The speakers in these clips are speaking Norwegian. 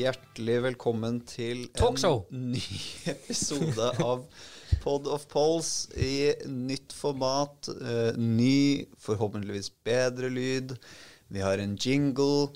Hjertelig velkommen til Talkshow. en ny episode av Pod of Polls i nytt format. Uh, ny, forhåpentligvis bedre lyd. Vi har en jingle.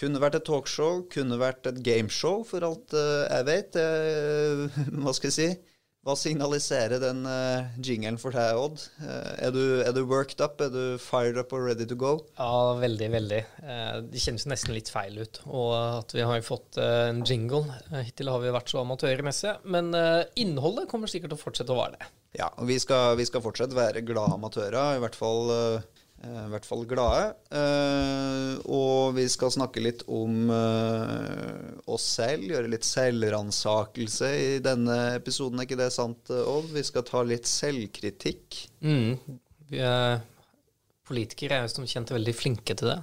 Kunne vært et talkshow, kunne vært et gameshow, for alt uh, jeg vet. Uh, hva skal jeg si? Hva signaliserer den uh, jingelen for deg, Odd? Uh, er, du, er du worked up? Er du fired up og ready to go? Ja, veldig, veldig. Uh, Det kjennes nesten litt feil ut. Og at vi har fått eh, en jingle. Eh, Hittil har vi vært så amatørmessige. Men eh, innholdet kommer sikkert til å fortsette å være det. Ja, og vi skal, vi skal fortsatt være glade amatører, i hvert fall, eh, i hvert fall glade. Eh, og vi skal snakke litt om eh, oss selv, gjøre litt selvransakelse i denne episoden. Er ikke det sant, Odd? Vi skal ta litt selvkritikk. Mm. Vi er politikere er jo som kjent veldig flinke til det.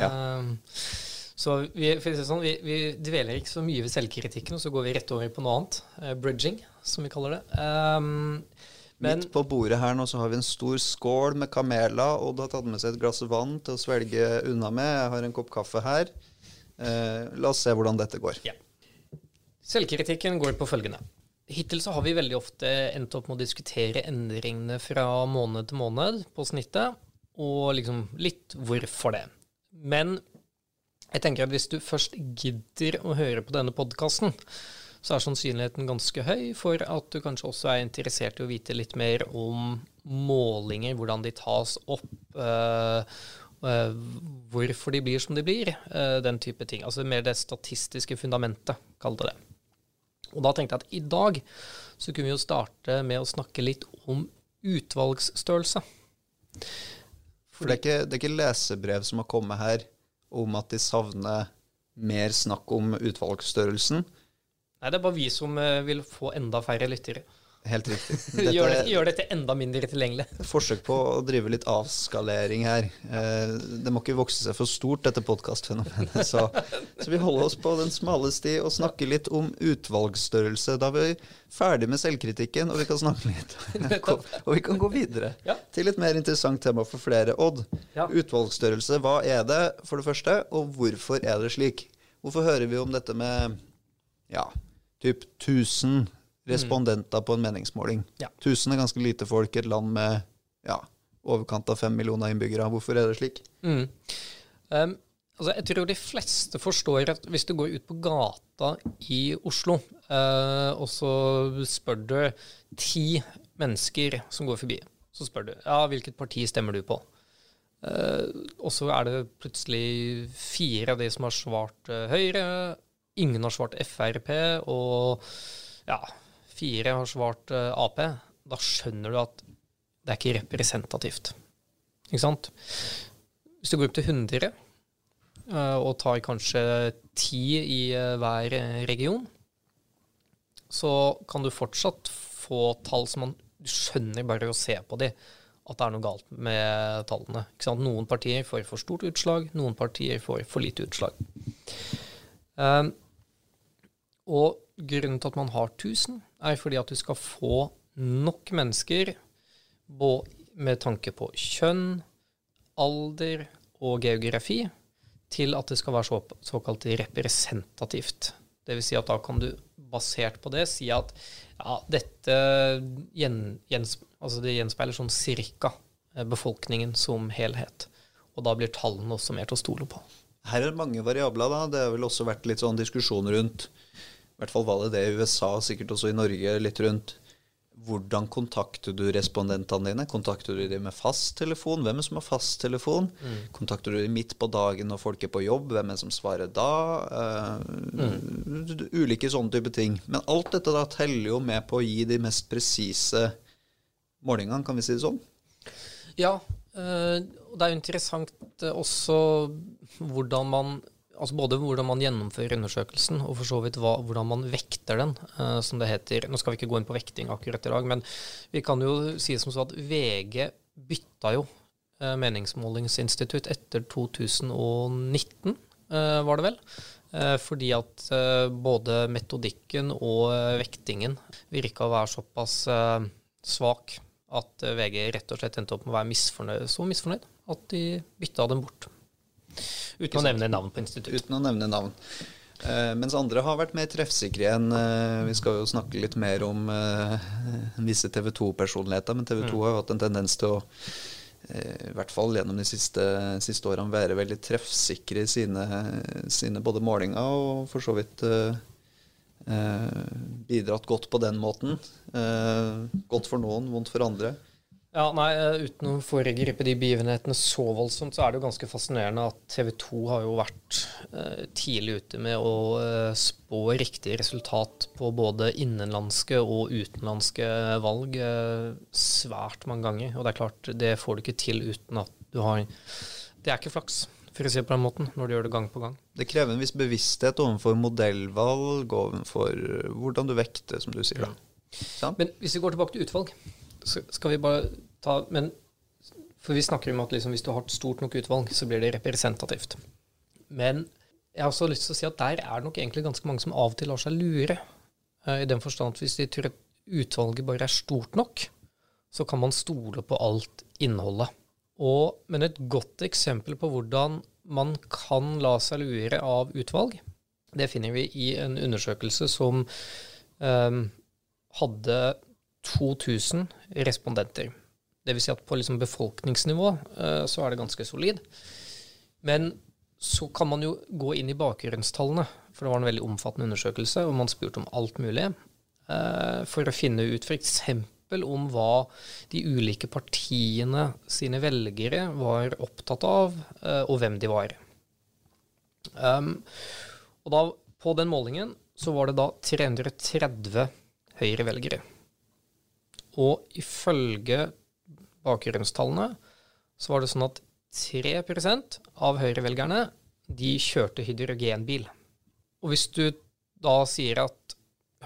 Ja. Eh, Så vi, sånn, vi, vi dveler ikke så mye ved selvkritikken, og så går vi rett over på noe annet. Eh, bridging, som vi kaller det. Um, men Midt på bordet her nå så har vi en stor skål med kameler. Odd har tatt med seg et glass vann til å svelge unna med. Jeg har en kopp kaffe her. Eh, la oss se hvordan dette går. Ja. Selvkritikken går på følgende. Hittil så har vi veldig ofte endt opp med å diskutere endringene fra måned til måned på snittet, og liksom litt hvorfor det. Men jeg tenker at hvis du først gidder å høre på denne podkasten, så er sannsynligheten ganske høy for at du kanskje også er interessert i å vite litt mer om målinger, hvordan de tas opp, øh, hvorfor de blir som de blir, øh, den type ting. Altså mer det statistiske fundamentet, kall det det. Og da tenkte jeg at i dag så kunne vi jo starte med å snakke litt om utvalgsstørrelse. For det er, ikke, det er ikke lesebrev som har kommet her om at de savner mer snakk om utvalgsstørrelsen. Nei, det er bare vi som eh, vil få enda færre lyttere. Helt riktig. Gjør, Dette gjør dette enda mindre tilgjengelig. forsøk på å drive litt avskalering her. Eh, Det må ikke vokse seg for stort, dette podkastfenomenet. Så, så vi holder oss på den smale sti og snakker litt om utvalgsstørrelse. Da er vi ferdig med selvkritikken, og vi kan snakke litt. Og vi kan gå videre Ja. til et mer interessant tema for flere. Odd, Ja. utvalgsstørrelse, hva er det for det første, og hvorfor er det slik? Hvorfor hører vi om dette med ja, typ 1000 respondenter på en meningsmåling? Ja. 1000 er ganske lite folk i et land med ja, overkant av 5 millioner innbyggere. Hvorfor er det slik? Mm. Um, altså, jeg tror de fleste forstår at hvis du går ut på gata i Oslo, uh, og så spør du ti mennesker som går forbi, så spør du ja, hvilket parti stemmer du på? Uh, og så er det plutselig fire av de som har svart uh, Høyre, ingen har svart Frp, og ja, fire har svart eh, Ap. Da skjønner du at det er ikke representativt. Ikke sant? Hvis du går opp til 100 eh, og tar kanskje 10 i eh, hver region, så kan du fortsatt få tall som man skjønner bare å se på de at det er noe galt med tallene. Noen partier får for stort utslag, noen partier får for lite utslag. Um, og grunnen til at man har 1000, er fordi at du skal få nok mennesker med tanke på kjønn, alder og geografi til at det skal være så, såkalt representativt. Vil si at da kan du basert på det si at ja, dette gjen, gjens, altså det gjenspeiler sånn cirka eh, befolkningen som helhet. Og da blir tallene også mer til å stole på. Her er det mange variabler. da. Det har vel også vært litt sånn diskusjon rundt I hvert fall var det det i USA, sikkert også i Norge, litt rundt hvordan kontakter du respondentene dine? Kontakter du dem med fasttelefon? Hvem er som har fasttelefon? Kontakter du dem midt på dagen når folk er på jobb? Hvem er det som svarer da? Eh, Ulike sånne type ting. Men alt dette da teller jo med på å gi de mest presise målingene, kan vi si det sånn? Ja, og det er jo interessant eh, også hvordan man Altså både hvordan man gjennomfører undersøkelsen, og for så vidt hva, hvordan man vekter den, uh, som det heter. Nå skal vi ikke gå inn på vekting akkurat i dag, men vi kan jo si som så at VG bytta jo uh, meningsmålingsinstitutt etter 2019, uh, var det vel. Eh, fordi at eh, både metodikken og eh, vektingen virka å være såpass eh, svak at eh, VG rett og slett endte opp med å være misfornøyd, så misfornøyd at de bytta dem bort. Uten å nevne navn på institutt. Uten å nevne navn. Uh, mens andre har vært mer treffsikre enn uh, Vi skal jo snakke litt mer om uh, visse TV 2-personligheter, men TV 2 har jo hatt en tendens til å i hvert fall gjennom de siste, siste årene være veldig treffsikre i sine, sine både målinger og for så vidt bidratt godt på den måten. Godt for noen, vondt for andre. Ja, nei, eh, Uten å foregripe de begivenhetene så voldsomt, så er det jo ganske fascinerende at TV 2 har jo vært eh, tidlig ute med å eh, spå riktig resultat på både innenlandske og utenlandske valg eh, svært mange ganger. Og det er klart, det får du ikke til uten at du har Det er ikke flaks, for å si det på den måten, når du gjør det gang på gang. Det krever en viss bevissthet overfor modellvalg, overfor eh, hvordan du vekter, som du sier. da. Ja. Men hvis vi går tilbake til utvalg, så skal vi bare ta men, For vi snakker om at liksom, hvis du har et stort nok utvalg, så blir det representativt. Men jeg har også lyst til å si at der er det nok egentlig ganske mange som av og til lar seg lure. Eh, I den forstand at hvis de tror at utvalget bare er stort nok, så kan man stole på alt innholdet. Og, men et godt eksempel på hvordan man kan la seg lure av utvalg, det finner vi i en undersøkelse som um, hadde 2000 respondenter. Det vil si at på liksom befolkningsnivå uh, så er det ganske solid. Men så kan man jo gå inn i bakgrunnstallene, for det var en veldig omfattende undersøkelse, og man spurte om alt mulig, uh, for å finne ut f.eks. om hva de ulike partiene sine velgere var opptatt av, uh, og hvem de var. Um, og da, på den målingen så var det da 330 Høyre-velgere. Og ifølge bakgrunnstallene så var det sånn at 3% av Høyre-velgerne de kjørte hydrogenbil. Og hvis du da sier at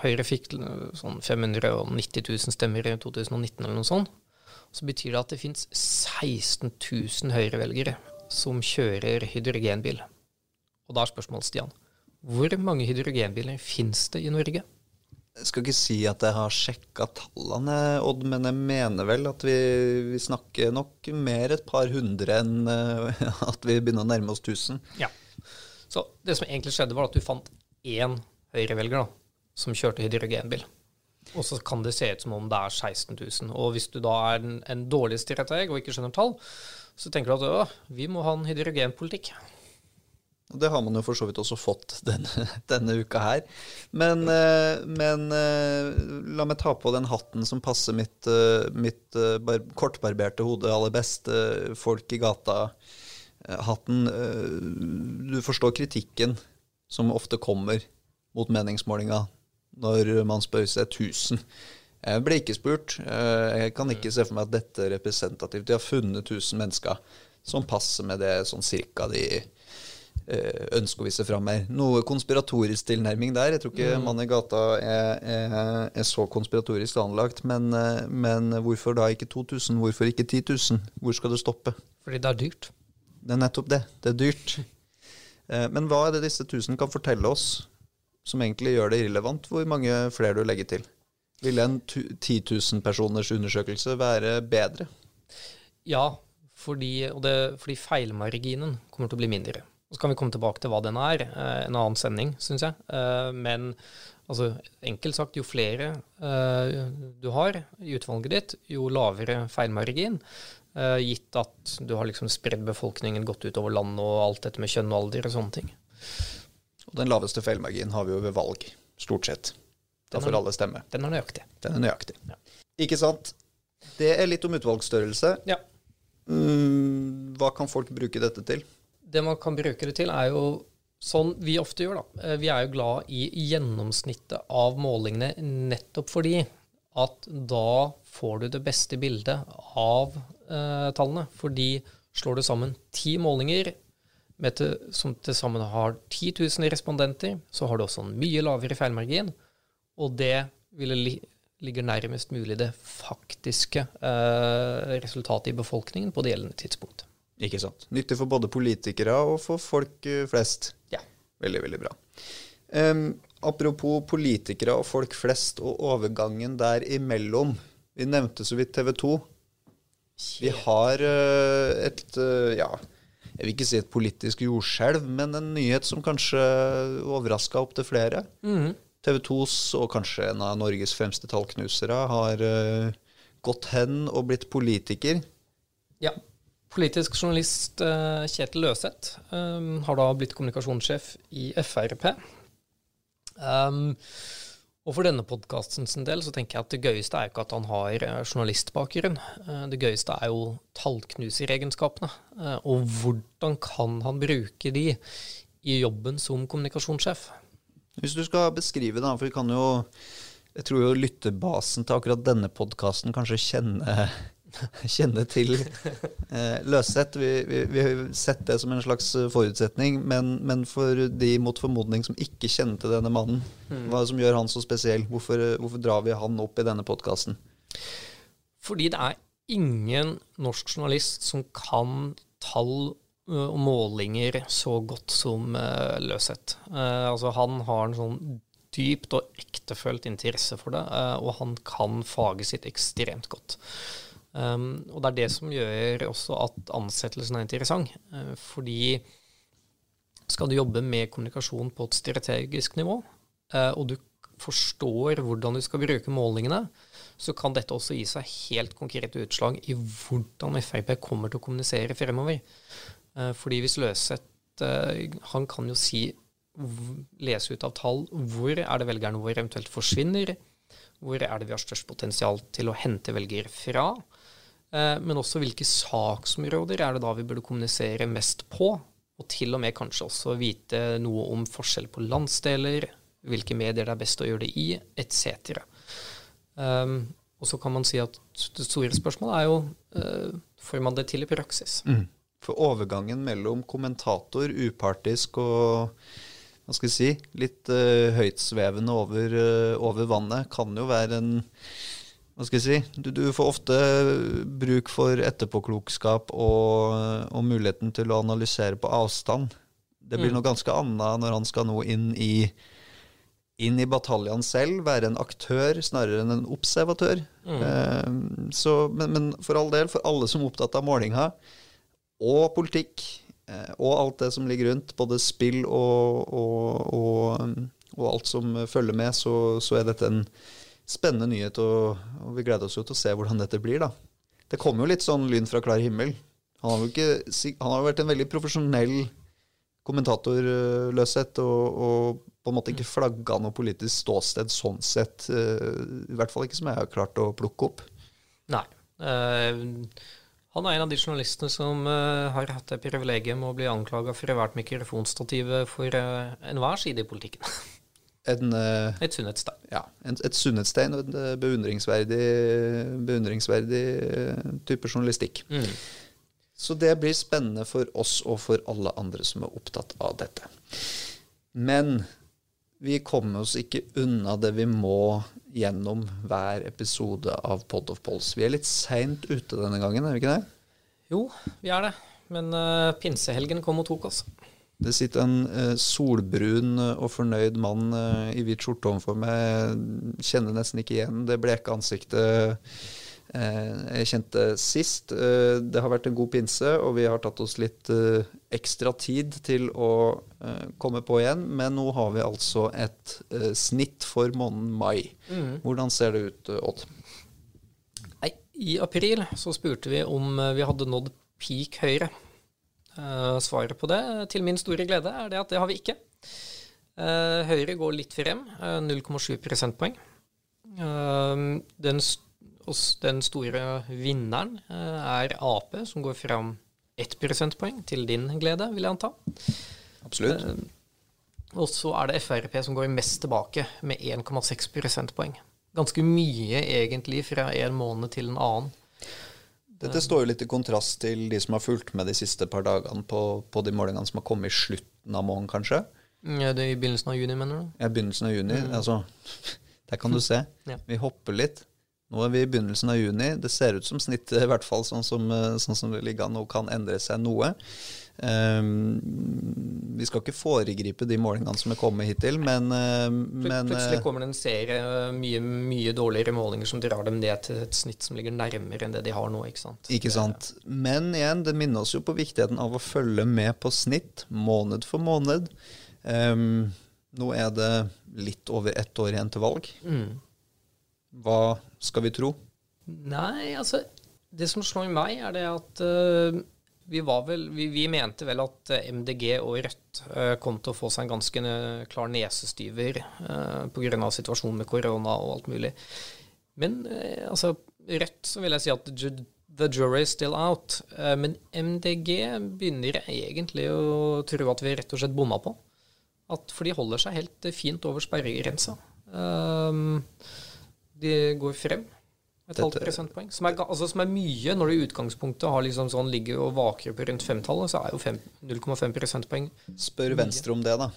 Høyre fikk sånn 590 000 stemmer i 2019 eller noe sånt, så betyr det at det fins 16 000 Høyre-velgere som kjører hydrogenbil. Og da er spørsmålet, Stian, hvor mange hydrogenbiler fins det i Norge? Jeg skal ikke si at jeg har sjekka tallene, Odd, men jeg mener vel at vi, vi snakker nok mer et par hundre enn eh, at vi begynner å nærme oss 1000. Ja. Så det som egentlig skjedde, var at du fant én Høyre-velger da, som kjørte hydrogenbil. Og så kan det se ut som om det er 16 000. Og hvis du da er en, en dårlig strateg og ikke skjønner tall, så tenker du at vi må ha en hydrogenpolitikk. Og det har man jo for så vidt også fått denne, denne uka her. Men, eh, men, eh, la meg ta på den hatten som passer mitt, eh, mitt bar, kortbarberte hode aller best. Folk i gata-hatten. Du forstår kritikken som ofte kommer mot meningsmålinga når man spør seg 1000. Jeg ble ikke spurt. Jeg kan ikke se for meg at dette er representativt. De har funnet 1000 mennesker som passer med det sånn cirka de ønske å vise fram mer. Noe konspiratorisk tilnærming der. Jeg tror ikke mm. mannen i gata er, er, er, så konspiratorisk anlagt. Men, eh, men, hvorfor da ikke 2000? Hvorfor ikke 10 000? Hvor skal det stoppe? Fordi det er dyrt. Det er nettopp det. Det er dyrt. Eh, men hva er det disse 1000 kan fortelle oss, som egentlig gjør det irrelevant hvor mange flere du legger til? Ville en 10 000 personers undersøkelse være bedre? Ja, fordi, det, fordi feilmarginen kommer til å bli mindre. Og Så kan vi komme tilbake til hva den er, eh, en annen sending, syns jeg. Eh, men altså, enkelt sagt, jo flere eh, du har i utvalget ditt, jo lavere feilmargin. Gitt at du har liksom spredd befolkningen godt utover landet og alt dette med kjønn og alder og sånne ting. Og den laveste feilmarginen har vi jo ved valg, stort sett. Da får alle stemme. Den er nøyaktig. Den er nøyaktig. Ja. Ikke sant? Det er litt om utvalgsstørrelse. Ja. Mm, hva kan folk bruke dette til? Det man kan bruke det til, er jo sånn vi ofte gjør, da. Eh, vi er jo glad i gjennomsnittet av målingene nettopp fordi at da får du det beste bildet av eh, tallene. Fordi slår du sammen ti målinger til, som til sammen har 10 000 respondenter, så har du også en mye lavere feilmargin. Og det ville li ligger nærmest mulig det faktiske eh, resultatet i befolkningen på det gjeldende tidspunktet. Ikke sant. Nyttig for både politikere og for folk eh, flest. Ja. Veldig, veldig bra. Um, apropos politikere og folk flest og overgangen der imellom. Vi nevnte så vidt TV 2. Vi har uh, et uh, Ja, jeg vil ikke si et politisk jordskjelv, men en nyhet som kanskje overraska opptil flere. Mhm. TV 2s og kanskje en av Norges fremste tallknusere har uh, gått hen og blitt politiker. Ja. Politisk journalist eh, Kjetil Løseth eh, har da blitt kommunikasjonssjef i Frp. Um, og for denne podkasten sin del så tenker jeg at det gøyeste er ikke at han har eh, journalistbakgrunn. Eh, det gøyeste er jo tallknuseregenskapene. Og hvordan kan han bruke de i jobben som kommunikasjonssjef? Hvis du skal beskrive, da, for vi kan jo Jeg tror jo lyttebasen til akkurat denne podkasten kanskje kjenner kjenne til eh, løshet. Vi, vi, vi har sett det som en slags forutsetning, men, men, for de mot formodning som ikke kjenner til denne mannen, hva er det som gjør han så spesiell? Hvorfor, hvorfor drar vi han opp i denne podkasten? Fordi det er ingen norsk journalist som kan tall og målinger så godt som uh, Løseth. Uh, altså han har en sånn dypt og ektefølt interesse for det, uh, og han kan faget sitt ekstremt godt. Um, og det er det som gjør også at ansettelsen er interessant. Uh, fordi skal du jobbe med kommunikasjon på et strategisk nivå, uh, og du forstår hvordan du skal bruke målingene, så kan dette også gi seg helt konkrete utslag i hvordan Frp kommer til å kommunisere fremover. Uh, fordi hvis Løseth Han kan jo si, lese ut av tall, hvor er det velgerne våre eventuelt forsvinner? Hvor er det vi har størst potensial til å hente velgere fra? Men også hvilke saksområder er det da vi burde kommunisere mest på? Og til og med kanskje også vite noe om forskjell på landsdeler, hvilke medier det er best å gjøre det i, etc. Um, og så kan man si at det store spørsmålet er jo uh, får man det til i praksis? Mm. For overgangen mellom kommentator, upartisk og hva skal jeg si, litt uh, høytsvevende over, uh, over vannet, kan jo være en hva skal jeg si, du, du, får ofte bruk for etterpåklokskap og, og, muligheten til å analysere på avstand. Det blir mm. noe ganske annet når han skal nå inn i, inn i bataljen selv, være en aktør snarere enn en observatør. Mm. Eh, så, men, men, for all del, for alle som er opptatt av målinga og politikk og alt det som ligger rundt, både spill og, og, og alt som følger med, så, så er dette en spennende nyhet, og, og, vi gleder oss jo til å se hvordan dette blir. da. Det kommer jo litt sånn lyn fra klar himmel. Han har jo ikke, han har vært en veldig profesjonell kommentatorløshet og, og, på en måte ikke flagga noe politisk ståsted sånn sett. I hvert fall ikke som jeg har klart å plukke opp. Nei. Uh, han er en av de journalistene som uh, har hatt det privilegium å bli anklaga for vært mikrofonstativet for uh, enhver side i politikken. En, et sunnhetstegn. Ja, en, et sunnhetstegn og en beundringsverdig, beundringsverdig type journalistikk. Mm. Så det blir spennende for oss og for alle andre som er opptatt av dette. Men vi kommer oss ikke unna det vi må gjennom hver episode av Pod of Pols. Vi er litt seint ute denne gangen, er vi ikke det? Jo, vi er det. Men uh, pinsehelgen kom og tok oss. Det sitter en uh, solbrun og fornøyd mann uh, i hvit skjorte overfor meg. Kjenner nesten ikke igjen det bleke ansiktet jeg kjente sist. Det har vært en god pinse, og vi har tatt oss litt ekstra tid til å komme på igjen. Men nå har vi altså et snitt for måneden mai. Mm. Hvordan ser det ut, Odd? Nei, I april så spurte vi om vi hadde nådd peak høyre. Svaret på det, til min store glede, er det at det har vi ikke. Høyre går litt frem, uh, 0,7 prosentpoeng. Den, den, store vinneren er Ap, som går fram 1 prosentpoeng, til din glede, vil jeg anta. Absolutt. og så er det Frp som går mest tilbake, med 1,6 prosentpoeng. Ganske mye, egentlig, fra en måned til en annen. Dette står jo litt i kontrast til de som har fulgt med de siste par dagene på, på de målingene som har kommet i slutten av måneden, kanskje. Ja, det er I begynnelsen av juni, mener du? Ja, begynnelsen av juni. Mm. Altså, der kan du se. ja. Vi hopper litt. Nå er vi i begynnelsen av juni. Det ser ut som snittet, i hvert fall sånn som, sånn som det ligger an, og kan endre seg noe. Um, vi skal ikke foregripe de målingene som er kommet hittil, men, uh, men Plutselig kommer det en serie mye, mye dårligere målinger som drar dem ned til et snitt som ligger nærmere enn det de har nå. Ikke sant? Ikke sant. Men igjen, det minner oss jo på viktigheten av å følge med på snitt måned for måned. Um, nå er det litt over ett år igjen til valg. Mm. Hva skal vi tro? Nei, altså Det som slår meg, er det at uh, vi, vel, vi, vi, mente vel at eh, MDG og Rødt uh, kom til å få seg en ganske klar nesestyver uh, pga. situasjonen med korona og alt mulig. Men uh, altså, Rødt så vil jeg si at the jury is still out. Uh, men MDG begynner egentlig å tro at vi rett og slett bomma på. At, for de holder seg helt fint over sperregrensa. De går frem. Et halvt prosentpoeng. Som er, altså, som er, mye når du i utgangspunktet har liksom sånn, ligger og vaker på rundt femtallet, så er jo 0,5 prosentpoeng Spør Venstre om det, da.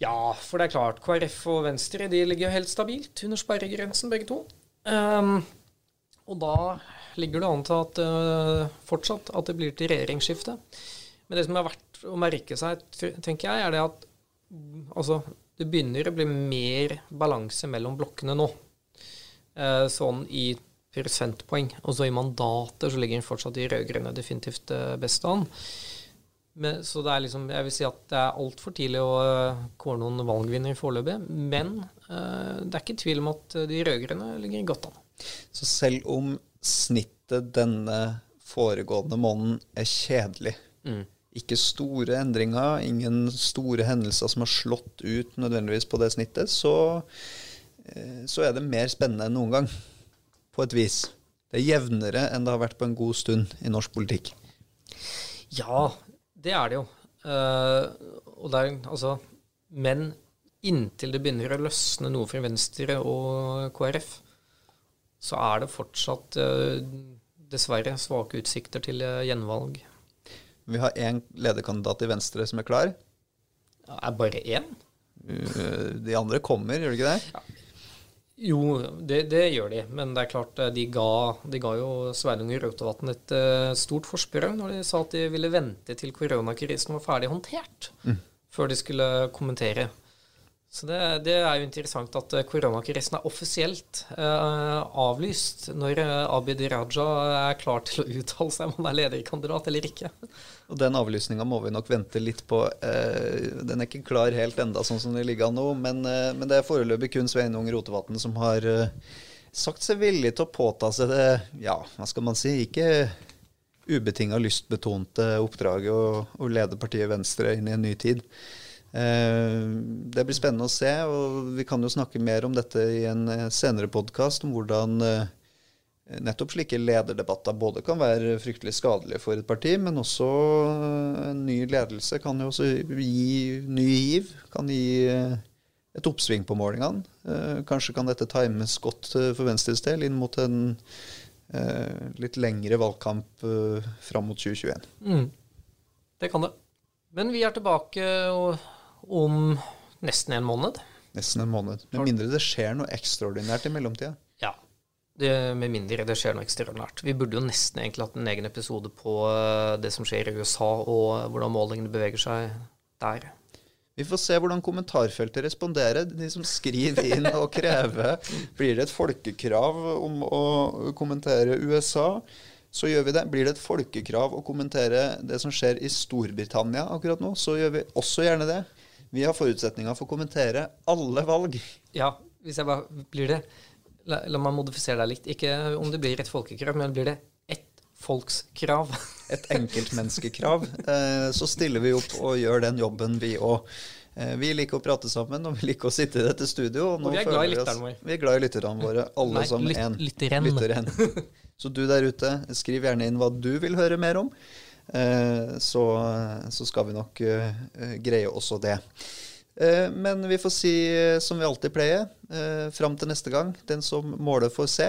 Ja, for det er klart. KrF og Venstre de ligger jo helt stabilt under sperregrensen, begge to. Um, og da ligger det an til at uh, fortsatt at det blir til regjeringsskifte. Men det som er verdt å merke seg, tenker jeg, er det at altså, det begynner å bli mer balanse mellom blokkene nå. Eh, sånn i prosentpoeng. Og så i mandater så ligger den fortsatt i rød-grønne definitivt eh, best an. Men, så det er liksom, jeg vil si at det er altfor tidlig å uh, kåre noen valgvinner foreløpig. Men eh, det er ikke tvil om at de rød-grønne ligger godt an. Så selv om snittet denne foregående måneden er kjedelig, mm. ikke store endringer, ingen store hendelser som har slått ut nødvendigvis på det snittet, så Eh, så er det mer spennende enn noen gang. På et vis. Det er jevnere enn det har vært på en god stund i norsk politikk. Ja, det er det jo. Uh, og det er, altså, men inntil det begynner å løsne noe for Venstre og KrF, så er det fortsatt uh, dessverre svake utsikter til uh, gjenvalg. Vi har én lederkandidat i Venstre som er klar. Er bare én? De andre kommer, gjør de ikke det? Ja. Jo, det, det, gjør de. Men det er klart, eh, de ga, de ga jo Sveinung Rotevatn et uh, stort forsprang når de sa at de ville vente til koronakrisen var ferdig håndtert, mm. før de skulle kommentere. Så det, det, er jo interessant at eh, koronakrisen er offisielt eh, avlyst når uh, Abid Raja er klar til å uttale seg om han er lederkandidat eller ikke. Og Den avlysninga må vi nok vente litt på. Eh, den er ikke klar helt enda sånn som det ligger an nå, men, men, det er foreløpig kun Sveinung Rotevatn som har sagt seg villig til å påta seg det, ja, hva skal man si, ikke ubetinga lystbetonte oppdraget å, å lede partiet Venstre inn i en ny tid. Eh, det blir spennende å se, og vi kan jo snakke mer om dette i en eh, senere podkast, om hvordan eh, nettopp slike lederdebatter både kan være fryktelig skadelige for et parti, men også en ny ledelse kan jo også gi ny giv. Kan gi et oppsving på målingene. Kanskje kan dette times godt for Venstres del inn mot en litt lengre valgkamp fram mot 2021. Mm. Det kan det. Men vi er tilbake og om nesten en måned. Nesten en måned. Med mindre det skjer noe ekstraordinært i mellomtida. Ja. Det, med mindre det skjer noe ekstraordinært. Vi burde jo nesten egentlig hatt en egen episode på eh, det som skjer i USA, og hvordan målingene beveger seg der. Vi får se hvordan kommentarfeltet responderer. De som skriver inn og krever Blir det et folkekrav om å kommentere USA? Så gjør vi det. Blir det et folkekrav å kommentere det som skjer i Storbritannia akkurat nå, så gjør vi også gjerne det. Vi har forutsetninger for å kommentere alle valg. Ja, hvis jeg bare blir det La, la meg modifisere deg litt. Ikke om det blir et folkekrav, men blir det ett folkskrav? et enkeltmenneskekrav. Eh, så stiller vi opp og gjør den jobben, vi òg. Eh, vi liker å prate sammen, og vi liker å sitte i dette studio. Og, og vi er glad i lytterne våre. Vi er glad i lytterne våre, alle Nei, som én. Lytteren. Så du der ute, skriv gjerne inn hva du vil høre mer om. Eh, så, så, skal vi nok eh, greie også det. Eh, men vi får si som vi alltid pleier, fram til neste gang. Den som måler, får se.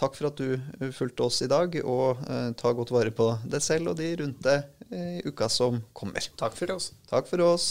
Takk for at du fulgte oss i dag, og ta godt vare på deg selv og de rundt deg i uka som kommer. Takk for oss. Takk for oss.